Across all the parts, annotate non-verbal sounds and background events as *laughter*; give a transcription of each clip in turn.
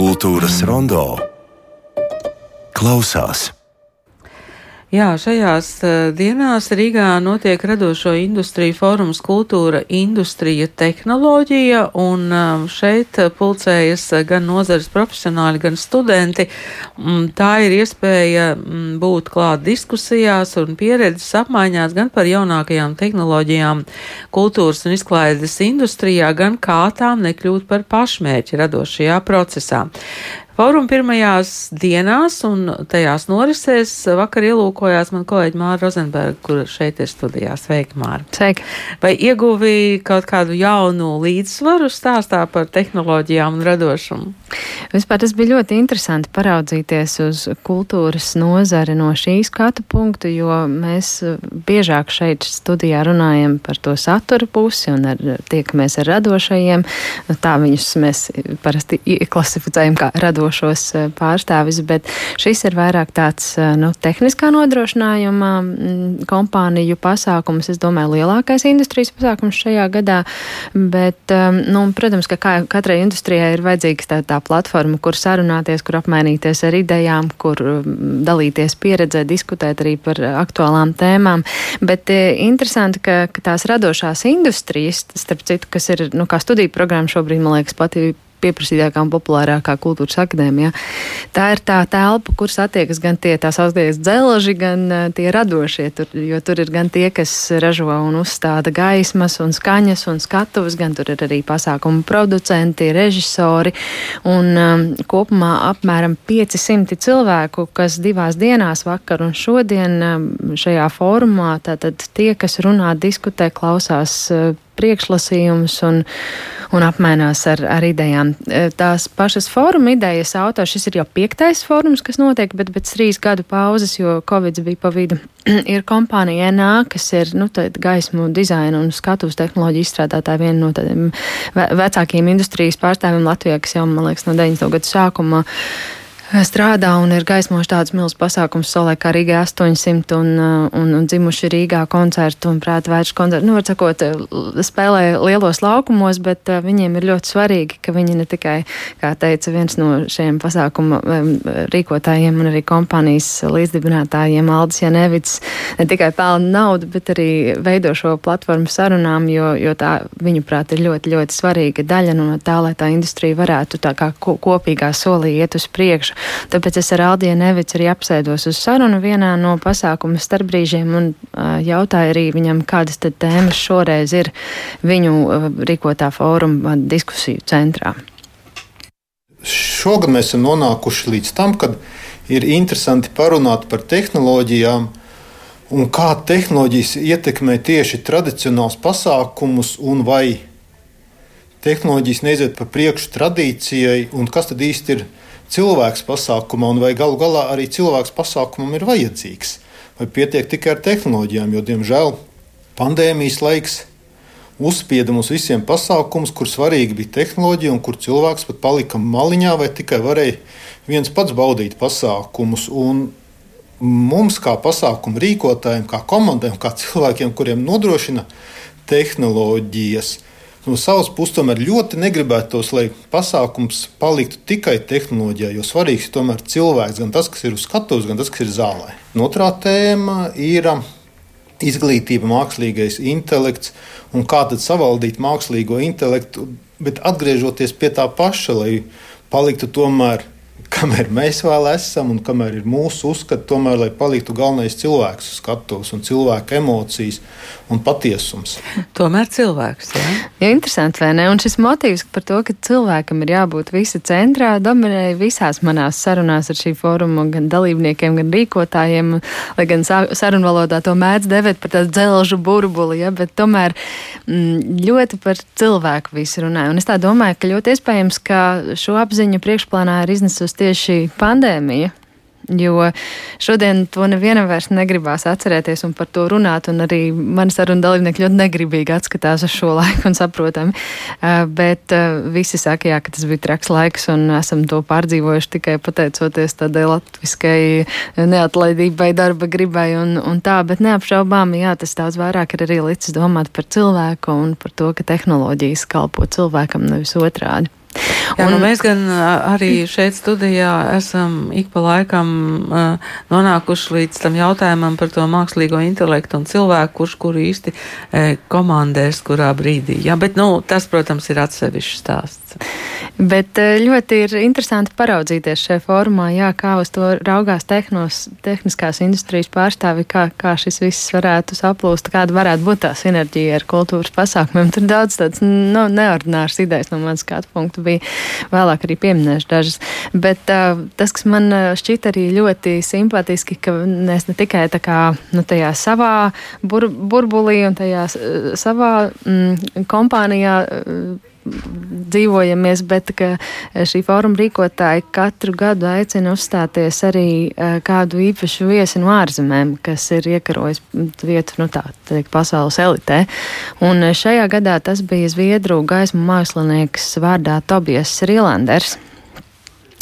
Kultūras rondo klausās. Jā, šajās uh, dienās Rīgā notiek radošo industriju fórums kultūra, industrija, tehnoloģija, un uh, šeit pulcējas gan nozares profesionāļi, gan studenti. Mm, tā ir iespēja mm, būt klāt diskusijās un pieredzes apmaiņās gan par jaunākajām tehnoloģijām kultūras un izklaides industrijā, gan kā tām nekļūt par pašmērķi radošajā procesā. Fóruma pirmajās dienās un tajās norisēs vakar ielūkojās man kolēģi Māra Rozenberga, kur šeit ir studijā. Sveika, Māra! Sveika! Vai ieguvīja kaut kādu jaunu līdzsvaru stāstā par tehnoloģijām un radošumu? Vispār tas bija ļoti interesanti paraudzīties uz kultūras nozari no šī skatu punktu, jo mēs biežāk šeit studijā runājam par to satura pusi un ar, tiekamies ar radošajiem. Tā viņus mēs parasti klasificējam kā radošajiem radošos eh, pārstāvis, bet šis ir vairāk tāds eh, nu, tehniskā nodrošinājuma mm, kompāniju pasākums. Es domāju, lielākais industrijas pasākums šajā gadā, bet, ehm, nu, protams, ka kā, katrai industrijai ir vajadzīgs tā, tā platforma, kur sarunāties, kur apmainīties ar idejām, kur mm, dalīties pieredzē, diskutēt arī par aktuālām tēmām. Bet e, interesanti, ka, ka tās radošās industrijas, starp citu, kas ir, nu, kā studiju programma šobrīd, man liekas, pati pieprasītākā un populārākā kultūras akadēmijā. Tā ir tā telpa, kur satiekas gan tie tā sauktie dzelži, gan uh, tie radošie, tur, jo tur ir gan tie, kas ražo un uzstāda gaismas un skaņas un skatuves, gan tur ir arī pasākumu producenti, režisori un um, kopumā apmēram 500 cilvēku, kas divās dienās vakar un šodien um, šajā fórumā, tātad tie, kas runā, diskutē, klausās uh, priekšlasījumus un, un apmainās ar, ar idejām. E, tās pašas fóruma idejas autors, šis ir jau piektais fórums, kas notiek, bet pēc trīs gadu pauzes, jo Covid bija pa vidu, *clears throat* ir kompānija NA, kas ir nu, gaismu dizaina un skatuves tehnoloģiju izstrādātāja viena no tādiem vecākiem industrijas pārstāvjiem Latvijā, kas jau, man liekas, no 90. gadu sākuma strādā un ir gaismoši tāds milz pasākums solē kā Rīgā 800 un, uh, un, un dzimuši Rīgā koncertu un prāta vērš koncertu. Nu, var sakot, spēlē lielos laukumos, bet uh, viņiem ir ļoti svarīgi, ka viņi ne tikai, kā teica viens no šiem pasākuma um, rīkotājiem un arī kompānijas līdzdibinātājiem Aldis Janevits, ne tikai pelna naudu, bet arī veido šo platformu sarunām, jo, jo tā viņuprāt ir ļoti, ļoti svarīga daļa no tā, lai tā industrija varētu tā kā kopīgā solī iet uz priekšu. Tāpēc es ar Aldiju Nevicu arī apsēdos uz sarunu vienā no pasākuma starpbrīžiem un uh, jautāju arī viņam, kādas tad tēmas šoreiz ir viņu uh, rīkotā fóruma diskusiju centrā. Šogad mēs esam nonākuši līdz tam, kad ir interesanti parunāt par tehnoloģijām un kā tehnoloģijas ietekmē tieši tradicionāls pasākumus un vai tehnoloģijas neiziet pa priekšu tradīcijai un kas tad īsti ir cilvēks pasākumā, un vai galu galā arī cilvēks pasākumam ir vajadzīgs. Vai pietiek tikai ar tehnoloģijām, jo, diemžēl, pandēmijas laiks uzspieda mums visiem pasākumus, kur svarīgi bija tehnoloģija, un kur cilvēks pat palika maliņā, vai tikai varēja viens pats baudīt pasākumus. Un mums, kā pasākumu rīkotājiem, kā komandai un kā cilvēkiem, kuriem nodrošina tehnoloģijas, no savas puses tomēr ļoti negribētos, lai pasākums paliktu tikai tehnoloģijā, jo svarīgs ir tomēr cilvēks, gan tas, kas ir uz skatuves, gan tas, kas ir zālē. Un otrā tēma ir um, izglītība, mākslīgais intelekts un kā tad savaldīt mākslīgo intelektu, bet atgriežoties pie tā paša, lai paliktu tomēr kamēr mēs vēl esam un kamēr ir mūsu uzskati, tomēr lai paliktu galvenais cilvēks skatuves un cilvēka emocijas un patiesums. Tomēr cilvēks. Jā, ja, interesanti, vai ne? Un šis motīvs par to, ka cilvēkam ir jābūt visa centrā, dominēja visās manās sarunās ar šī fóruma gan dalībniekiem, gan rīkotājiem, lai gan sarunvalodā to mēdz devēt par tādu dzelžu burbuli, ja, bet tomēr mm, ļoti par cilvēku visu runāja. Un es tā domāju, ka ļoti iespējams, ka šo apziņu priekšplānā ir iznesusi tieši pandēmija. Jo šodien to nevienam vairs negribās atcerēties un par to runāt, un arī mani sarunu dalībnieki ļoti negribīgi atskatās uz šo laiku un saprotami. Uh, bet uh, visi saka, jā, ka tas bija traks laiks, un esam to pārdzīvojuši tikai pateicoties tādai latviskai neatlaidībai, darba gribai un, un tā, bet neapšaubām, jā, tas daudz vairāk ir arī licis domāt par cilvēku un par to, ka tehnoloģijas kalpo cilvēkam nevis otrādi. Jā, un, nu mēs gan arī šeit studijā esam ik pa laikam uh, nonākuši līdz tam jautājumam par to mākslīgo intelektu un cilvēku, kurš kuru īsti uh, komandēs kurā brīdī. Jā, bet, nu, tas, protams, ir atsevišķs stāsts. Bet ļoti ir interesanti paraudzīties šajā formā, jā, kā uz to raugās tehnos, tehniskās industrijas pārstāvi, kā, kā šis viss varētu saplūst, kāda varētu būt tā sinerģija ar kultūras pasākumiem. Tur daudz tādas nu, neordināras idejas no manas skatu punktu bija vēlāk arī pieminēšu dažas. Bet uh, tas, kas man šķiet arī ļoti simpātiski, ka mēs ne tikai tā kā nu, tajā savā bur burbulī un tajā savā mm, kompānijā dzīvojamies, bet šī fóruma rīkotāji katru gadu aicina uzstāties arī kādu īpašu viesi no ārzemēm, kas ir iekarojis vietu, nu tā teikt, pasaules elitē. Un šajā gadā tas bija Zviedru gaismu mākslinieks vārdā Tobijas Rīlanders.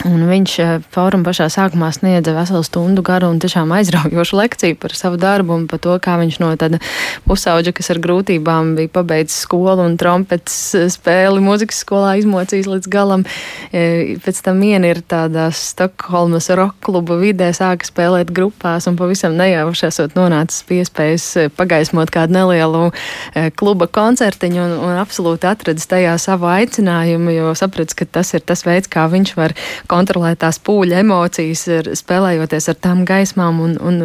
Un viņš eh, fóruma pašā sākumā sniedza veselu stundu garu un tiešām aizraujošu lekciju par savu darbu un par to, kā viņš no tāda pusauģa, kas ar grūtībām bija pabeidzis skolu un trompetes spēli mūzikas skolā izmocījis līdz galam. E, pēc tam viena ir tādā Stokholmas rock kluba vidē, sāka spēlēt grupās un pavisam nejauši esot nonācis pie iespējas e, pagaismot kādu nelielu e, kluba koncertiņu un, un absolūti atradis tajā savu aicinājumu, jo saprats, ka tas ir tas veids, kā viņš var kontrolēt tās pūļa emocijas, spēlējoties ar tām gaismām un, un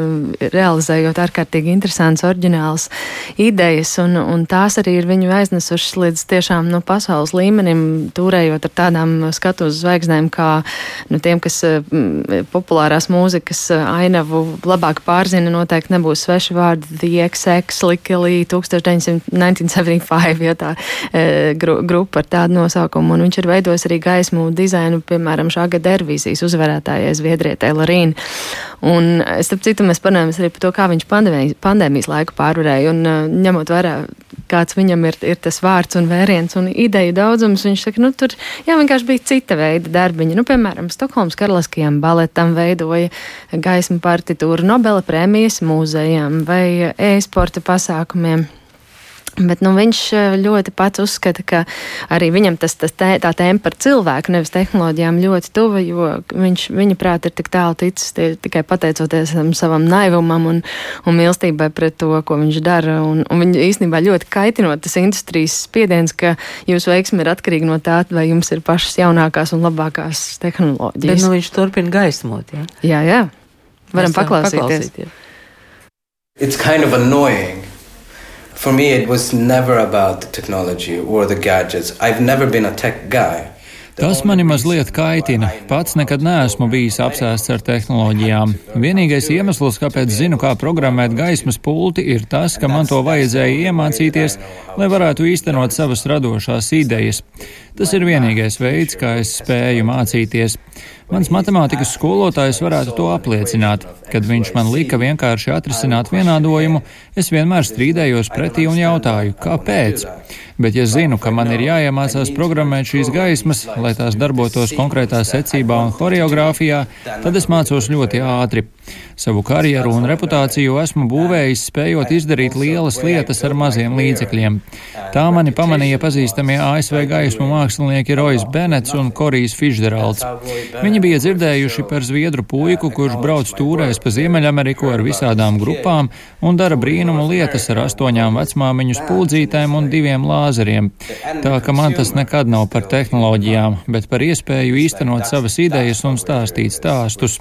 realizējot ārkārtīgi interesantas, oriģinālas idejas. Un, un tās arī ir viņu aiznesušas līdz tiešām no nu, pasaules līmenim, turējot ar tādām skatu zvaigznēm kā nu, tiem, kas m, populārās mūzikas ainavu labāk pārzina, noteikti nebūs sveši vārdi The XX, Likely 1975, ja tā e, gru, grupa ar tādu nosaukumu. Un viņš ir veidojis arī gaismu dizainu, piemēram, šā gada Eirovīzijas uzvarētājai Zviedrietē Larīna. Un, starp citu, mēs parunājamies arī par to, kā viņš pandēmijas, pandēmijas laiku pārvarēja. Un, ņemot vērā, kāds viņam ir, ir tas vārds un vēriens un ideju daudzums, viņš saka, nu, tur jā, vienkārši bija cita veida darbiņi. Nu, piemēram, Stokholmas karaliskajam baletam veidoja gaismu partitūru Nobela prēmijas mūzejam vai e-sporta pasākumiem. Bet nu, viņš eh, ļoti pats uzskata, ka arī viņam tas, tas tē, tā tēma par cilvēku, nevis tehnoloģijām, ļoti tuva, jo viņš, viņa prāt, ir tik tālu ticis tie, tikai pateicoties savam naivumam un, un mīlestībai pret to, ko viņš dara. Un, un viņa īstenībā ļoti kaitinot tas industrijas spiediens, ka jūsu veiksme ir atkarīga no tā, vai jums ir pašas jaunākās un labākās tehnoloģijas. Bet nu, viņš turpina gaismot, jā? Jā, jā. Varam paklausīties. paklausīties. It's kind of annoying for me, it was never about the technology or the gadgets. I've never been a tech guy. Tas mani mazliet kaitina. Pats nekad neesmu bijis apsēsts ar tehnoloģijām. Vienīgais iemesls, kāpēc zinu, kā programmēt gaismas pulti, ir tas, ka man to vajadzēja iemācīties, lai varētu īstenot savas radošās idejas. Tas ir vienīgais veids, kā es spēju mācīties. Mans matemātikas skolotājs varētu to apliecināt. Kad viņš man lika vienkārši atrisināt vienādojumu, es vienmēr strīdējos pretī un jautāju, kāpēc. Bet, ja zinu, ka man ir jāiemācās programmēt šīs gaismas, lai tās darbotos konkrētā secībā un horeogrāfijā, tad es mācos ļoti ātri. Savu karjeru un reputāciju esmu būvējis, spējot izdarīt lielas lietas ar maziem līdzekļiem. Tā mani pamanīja pazīstamie ASV gaismu mākslinieki Rojas Benets un Korijs Fišderalds. Viņi bija dzirdējuši par zviedru puiku, kurš brauc tūrēs pa Ziemeļameriku ar visādām grupām un dara brīnumu lietas ar astoņām vecmāmiņu spūdzītēm un diviem lāzeriem. Tā ka man tas nekad nav par tehnoloģijām, bet par iespēju īstenot savas idejas un stāstīt stāstus.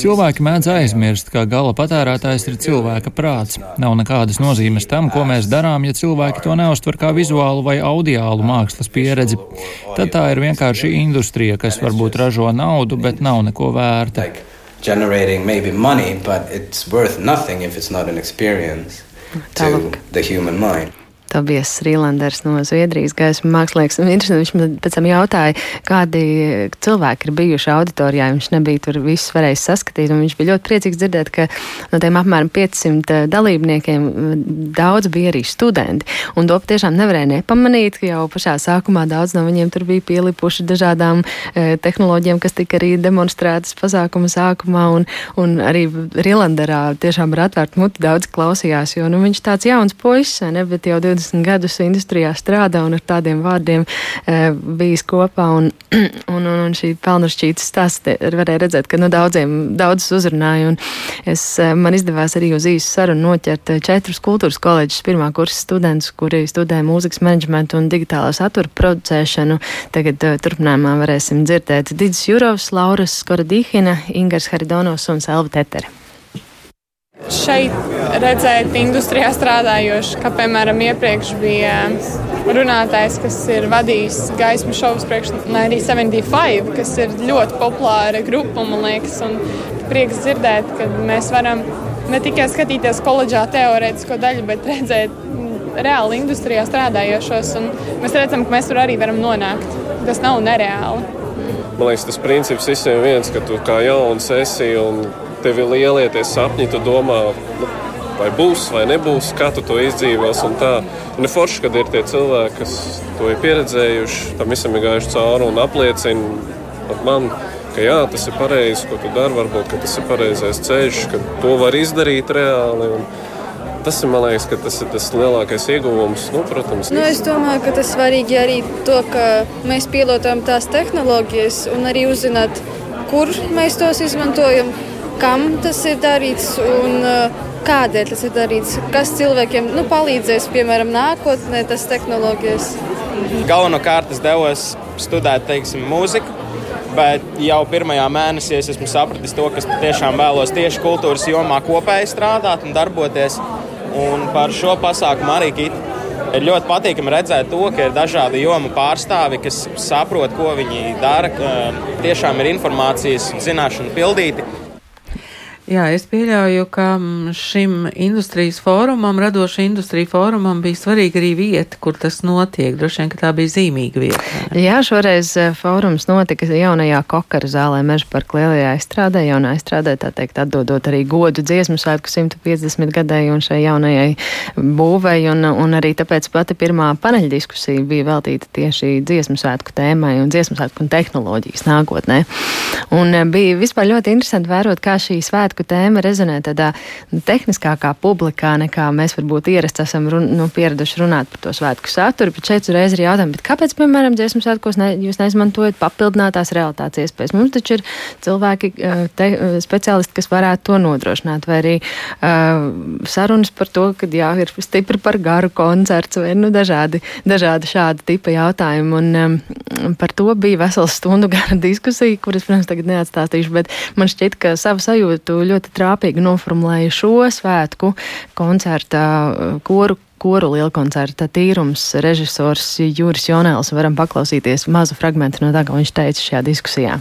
Cilvēki mēdz aizmirst, ka gala patērētājs ir cilvēka prāts. Nav nekādas nozīmes tam, ko mēs darām, ja cilvēki to neuztver kā vizuālu vai audiālu mākslas pieredzi. Tad tā ir vienkārši industrija, kas varbūt ražo naudu, bet nav neko vērta. Generating maybe money, but it's worth nothing if it's not an experience to the human mind. Tobijas Rīlanders no Zviedrijas gaismu mākslinieks. Viņš man pēc tam jautāja, kādi cilvēki ir bijuši auditorijā. Viņš nebija tur visus varējis saskatīt, un viņš bija ļoti priecīgs dzirdēt, ka no tiem apmēram 500 dalībniekiem daudz bija arī studenti. Un to patiešām nevarēja nepamanīt, ka jau pašā sākumā daudz no viņiem tur bija pielipuši dažādām e, tehnoloģijām, kas tika arī demonstrētas pasākuma sākumā, un, un arī Rīlanderā tiešām ar atvērtu muti daudz klausījās, jo nu, viņš tāds jauns puisis, ne, bet jau 20 20 gadus industrijā strādā un ar tādiem vārdiem uh, bijis kopā. Un, *clears throat* un, un, un šī pelnušķītas stāsts varēja redzēt, ka nu, daudziem daudzus uzrunāja. Es, uh, man izdevās arī uz īsu sarunu noķert četrus kultūras koledžas pirmā kursa studentus, kuri studē mūzikas menedžmentu un digitālo satura producēšanu. Tagad turpinājumā varēsim dzirdēt Didis Jurovs, Lauras Skoradīhina, Ingars Haridonos un Selva Tetere šeit redzēt industrijā strādājoši, kā piemēram iepriekš bija runātājs, kas ir vadījis gaismu šovus priekš arī 75, kas ir ļoti populāra grupa, man liekas, un prieks dzirdēt, ka mēs varam ne tikai skatīties koledžā teorētisko daļu, bet redzēt reāli industrijā strādājošos, un mēs redzam, ka mēs tur arī varam nonākt. Tas nav nereāli. Man liekas, tas princips visiem viens, ka tu kā jauns esi un tev ir lielie tie sapņi, tu domā, nu, vai būs vai nebūs, kā tu to izdzīvos. Un tā un ir forši, kad ir tie cilvēki, kas to ir pieredzējuši, tam visam ir gājuši cauri un apliecina man, ka jā, tas ir pareizi, ko tu dari, varbūt tas ir pareizais ceļš, ka to var izdarīt reāli. Un, Tas ir, man liekas, tas ir tas lielākais ieguvums. Nu, protams, nu, es domāju, ka tas svarīgi arī to, ka mēs pielietojam tās tehnoloģijas un arī uzzināt, kur mēs tos izmantojam kam tas ir darīts un uh, kādēļ tas ir darīts. Kas cilvēkiem nu, palīdzēs, piemēram, nākotnē, tas tehnoloģijas. Galvenokārt es devos studēt teiksim, mūziku. Bet jau pirmajā mēnesī es esmu sapratis to, ka tiešām vēlos tieši kultūras jomā kopēji strādāt un darboties. Un par šo pasākumu arī ir ļoti patīkami redzēt to, ka ir dažādi jomu pārstāvi, kas saprot, ko viņi dara. Tiešām ir informācijas zināšanu pildīti. Jā, es pieļauju, ka mm, šim industrijas fórumam, radoša industrija fórumam, bija svarīga arī vieta, kur tas notiek. Droši vien, ka tā bija zīmīga vieta. Jā, šoreiz eh, fórums notika jaunajā kokara zālē meža parka lielajā izstrādē, jaunā izstrādē, tā teikt, atdodot arī godu dziesmu svētku 150 gadēju un šai jaunajai būvei, un, un arī tāpēc pati pirmā paneļdiskusija bija veltīta tieši dziesmu svētku tēmai un dziesmu svētku un tehnoloģijas nākotnē. Un eh, bija vispār ļoti interesanti vērot, kā šī svētku svētku tēma rezonē tādā tehniskākā publikā, nekā mēs varbūt ierasts esam run, nu, pieraduši runāt par to svētku saturu. Bet šeit uzreiz ir jautājums, kāpēc, piemēram, dziesmu svētkos ne, jūs neizmantojat papildinātās realitātes iespējas? Mums taču ir cilvēki, eh, te, eh, speciālisti, kas varētu to nodrošināt, vai arī uh, sarunas par to, ka jā, ir stipri par garu koncerts vai nu, dažādi, dažādi šādi tipa jautājumi. Un, um, par to bija vesela stundu *laughs* gara diskusija, kuras, protams, tagad neatstāstīšu, bet man šķiet, ka savu sajūtu ļoti trāpīgi noformulēja šo svētku koncerta uh, koru koru lielkoncerta tīrums režisors Juris Jonēls. Varam paklausīties mazu fragment no tā, ko viņš teica šajā diskusijā.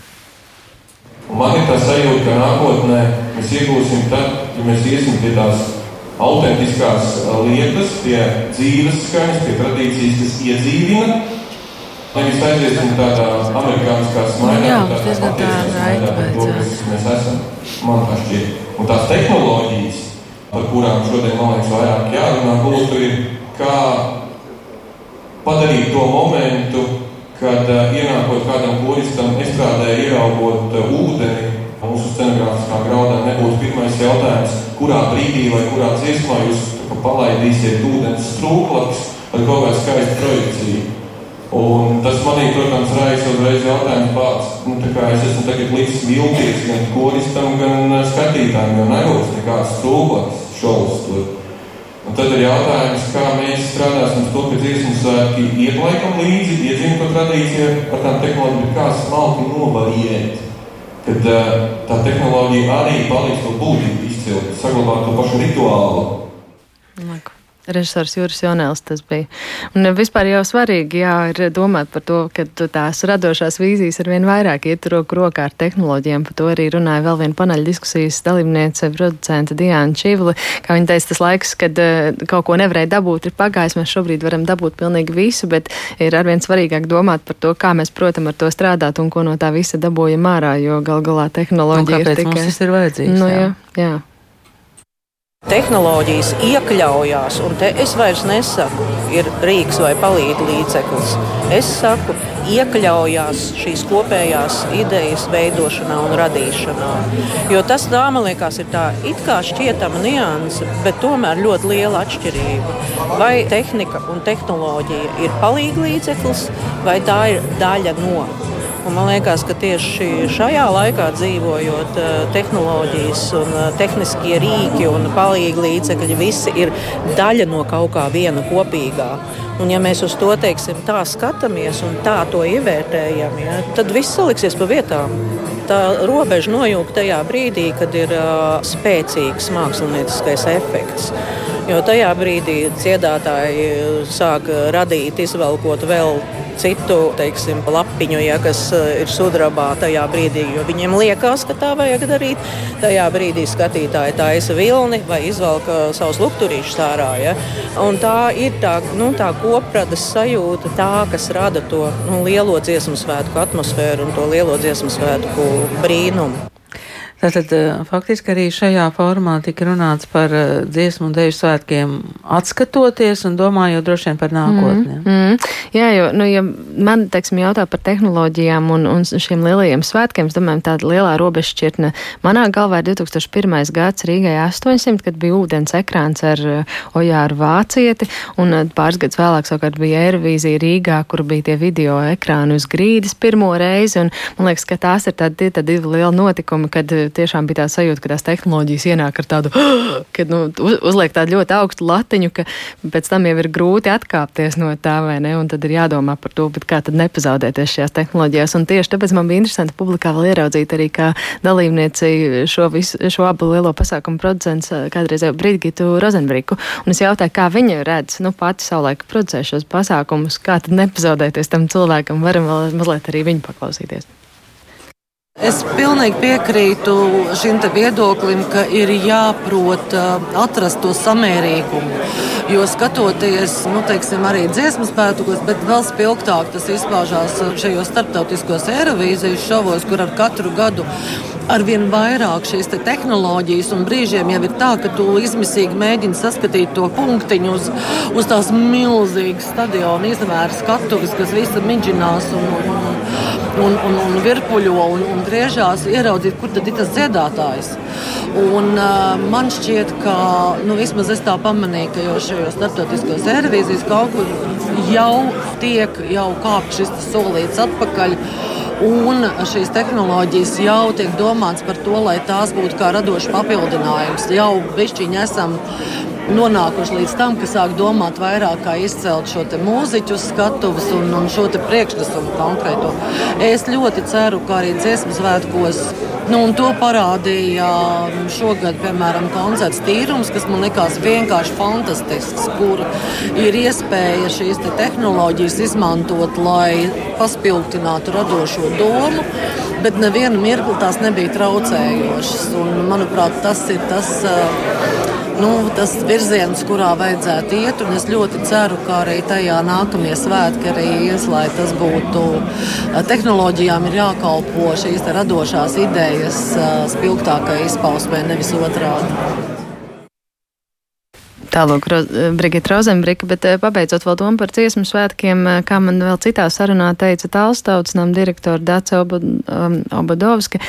Man ir tā sajūta, ka nākotnē mēs iegūsim tad, ja mēs iesim pie tās autentiskās uh, lietas, pie dzīves skaņas, pie tradīcijas, kas iedzīvina. Nevis aiziesim tādā amerikāniskā smaidā, Jā, tādā patiesībā, bet to, kas mēs esam man tā šķiet. Un tās tehnoloģijas, par kurām šodien, man liekas, vairāk jārunā, būtu ir kā padarīt to momentu, kad uh, ienākot kādam koristam, estrādē ieraugot uh, ūdeni, mūsu scenogrāfiskā graudā nebūs pirmais jautājums, kurā brīdī vai kurā dziesmā jūs palaidīsiet ūdens strūklakus ar kaut kādu skaistu projekciju. Un tas manī, protams, raisa uzreiz jautājums pats. Nu, es esmu tagad līdz vilties gan koristam, gan uh, skatītājiem, jo nebūs nekāds stūklaks šovs tur. Un tad ir jautājums, kā mēs strādāsim to, ka dziesmu svētki iet laikam līdzi, iedzim to tradīciju ar tām tehnoloģijām, kā smalki novariet. Kad uh, tā tehnoloģija arī palīdz to būtību izcilt, saglabāt to pašu rituālu. Laku režisors Juris Jonēls tas bija. Un vispār jau svarīgi, jā, ir domāt par to, ka tās radošās vīzijas ar vien vairāk iet roku rokā ar tehnoloģiem. Par to arī runāja vēl viena paneļa diskusijas dalībniece, producente Diāna Čivli. Kā viņa teica, tas laiks, kad uh, kaut ko nevarēja dabūt, ir pagājis. Mēs šobrīd varam dabūt pilnīgi visu, bet ir arvien svarīgāk domāt par to, kā mēs, protams, ar to strādāt un ko no tā visa dabūjam ārā, jo gal galā tehnoloģija ir tikai... tas ir vajadzīgs. Nu, jā. jā, jā. Tehnoloģijas iekļaujās, un te es vairs nesaku, ir rīks vai palīdzīgs līdzeklis. Es saku, iekļaujās šīs kopējās idejas veidošanā un radīšanā. Jo tas tā, man liekas, ir tā it kā šķietama nianse, bet tomēr ļoti liela atšķirība. Vai tehnika un tehnoloģija ir palīglīdzeklis, vai tā ir daļa no Un man liekas, ka tieši šajā laikā dzīvojot, eh, tehnoloģijas un eh, tehniskie rīki un palīgi līdzekļi visi ir daļa no kaut kā viena kopīgā. Un, ja mēs uz to teiksim, tā skatāmies un tā to ievērtējam, ja, tad viss saliksies pa vietām. Tā robeža nojūg tajā brīdī, kad ir uh, spēcīgs mākslinieckais efekts. Jo tajā brīdī dziedātāji sāk radīt, izvelkot vēl citu teiksim, lapiņu, ja, kas eh, ir sudrabā tajā brīdī, jo viņiem liekas, ka tā vajag darīt. Tajā brīdī skatītāji taisa vilni vai izvelk savus lukturīšus ārā. Ja. Un tā ir tā, nu, tā kopradas sajūta, tā, kas rada to nu, lielo dziesmu svētku atmosfēru un to lielo dziesmu svētku brīnumu. Tātad eh, faktiski arī šajā formā tika runāts par eh, dziesmu un deju svētkiem atskatoties un domājot droši vien par nākotni. Mm, mm. Jā, jo, nu, ja man, teiksim, jautā par tehnoloģijām un, un šiem lielajiem svētkiem, es domāju, tāda lielā robežšķirtne manā galvā ir 2001. gads Rīgai 800, kad bija ūdens ekrāns ar uh, Ojāru Vācieti, un pāris gadus vēlāk savukārt bija Eirovīzija Rīgā, kur bija tie video ekrāni uz grīdas pirmo reizi, un man liekas, ka tās ir tādi, tādi divi lieli notikumi, kad tiešām bija tā sajūta, ka tās tehnoloģijas ienāk ar tādu, *gasps* kad nu, uz, uzliek tādu ļoti augstu latiņu, ka pēc tam jau ir grūti atkāpties no tā, vai ne? Un tad ir jādomā par to, kā tad nepazaudēties šajās tehnoloģijās. Un tieši tāpēc man bija interesanti publikā vēl ieraudzīt arī kā dalībnieci šo, visu, šo abu lielo pasākumu producents kādreiz jau Brigitu Rozenbriku. Un es jautāju, kā viņa redz, nu pati savulaik producē šos pasākumus, kā tad nepazaudēties tam cilvēkam, varam vēl mazliet arī viņu paklausīties. Es pilnīgi piekrītu šim viedoklim, ka ir jāprot atrast to samērīgumu. Jo skatoties, nu, teiksim, arī dziesmu spēkos, bet vēl spilgtāk tas izpaužās šajos starptautiskos Eirovīzijas šovos, kur ar katru gadu arvien vairāk šīs te tehnoloģijas, un brīžiem jau ir tā, ka tu izmisīgi mēģini saskatīt to punktiņu uz, uz tās milzīgas stadiona izmēra skatuves, kas visa midžinās un, un, un, un, un virpuļo un, un griežās, ieraudzīt, kur tad ir tas dziedātājs. Un, uh, man šķiet, ka nu, vismaz es tā pamanīju, ka jau šajos starptautiskos aerovīzijas kaut kur jau tiek jau kāpts šis solīts atpakaļ. Un šīs tehnoloģijas jau tiek domāts par to, lai tās būtu kā radošs papildinājums. Jau bišķiņi esam nonākuši līdz tam, ka sāk domāt vairāk kā izcelt šo mūziķu skatuves un, un šo priekšnesumu konkrēto. Es ļoti ceru, ka arī dziesmu svētkos. Nu, to parādīja šogad, piemēram, koncerts Tīrums, kas man likās vienkārši fantastisks, kur ir iespēja šīs te tehnoloģijas izmantot, lai paspildinātu radošo domu, bet nevienu mirkli tās nebija traucējošas. Un, manuprāt, tas ir tas. Uh, nu, tas virziens, kurā vajadzētu iet. Es ļoti ceru, ka arī tajā nākamie svētki arī ies, lai tas būtu. Tehnoloģijām ir jākalpo šīs radošās idejas spilgtākai izpausmē, nevis otrādi. Tālāk, Brigita Rozenbrika, bet eh, pabeidzot vēl domu par dziesmu svētkiem, eh, kā man vēl citā sarunā teica Tālstautsnam direktora Dace um, Obadovska,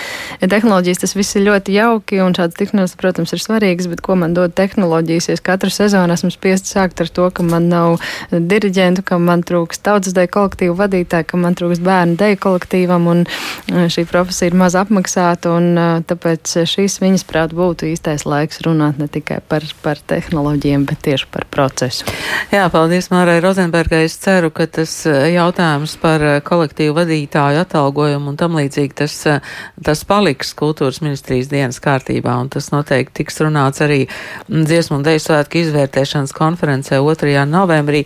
tehnoloģijas tas viss ir ļoti jauki un šāds tehnoloģijas, protams, ir svarīgs, bet ko man dod tehnoloģijas, ja katru sezonu esmu spiest sākt ar to, ka man nav diriģentu, ka man trūks tautas deju kolektīvu vadītāju, ka man trūks bērnu deju kolektīvam un eh, šī profesija ir maz apmaksāta un tāpēc šīs viņas prāt būtu īstais laiks runāt ne tikai par, par tehnoloģiju mērķiem, bet tieši par procesu. Jā, paldies Mārai Rozenbergai. Es ceru, ka tas eh, jautājums par eh, kolektīvu vadītāju atalgojumu un tam līdzīgi tas, eh, tas paliks kultūras ministrijas dienas kārtībā, un tas noteikti tiks runāts arī mm, dziesmu un deju svētku izvērtēšanas konferencē 2. novembrī.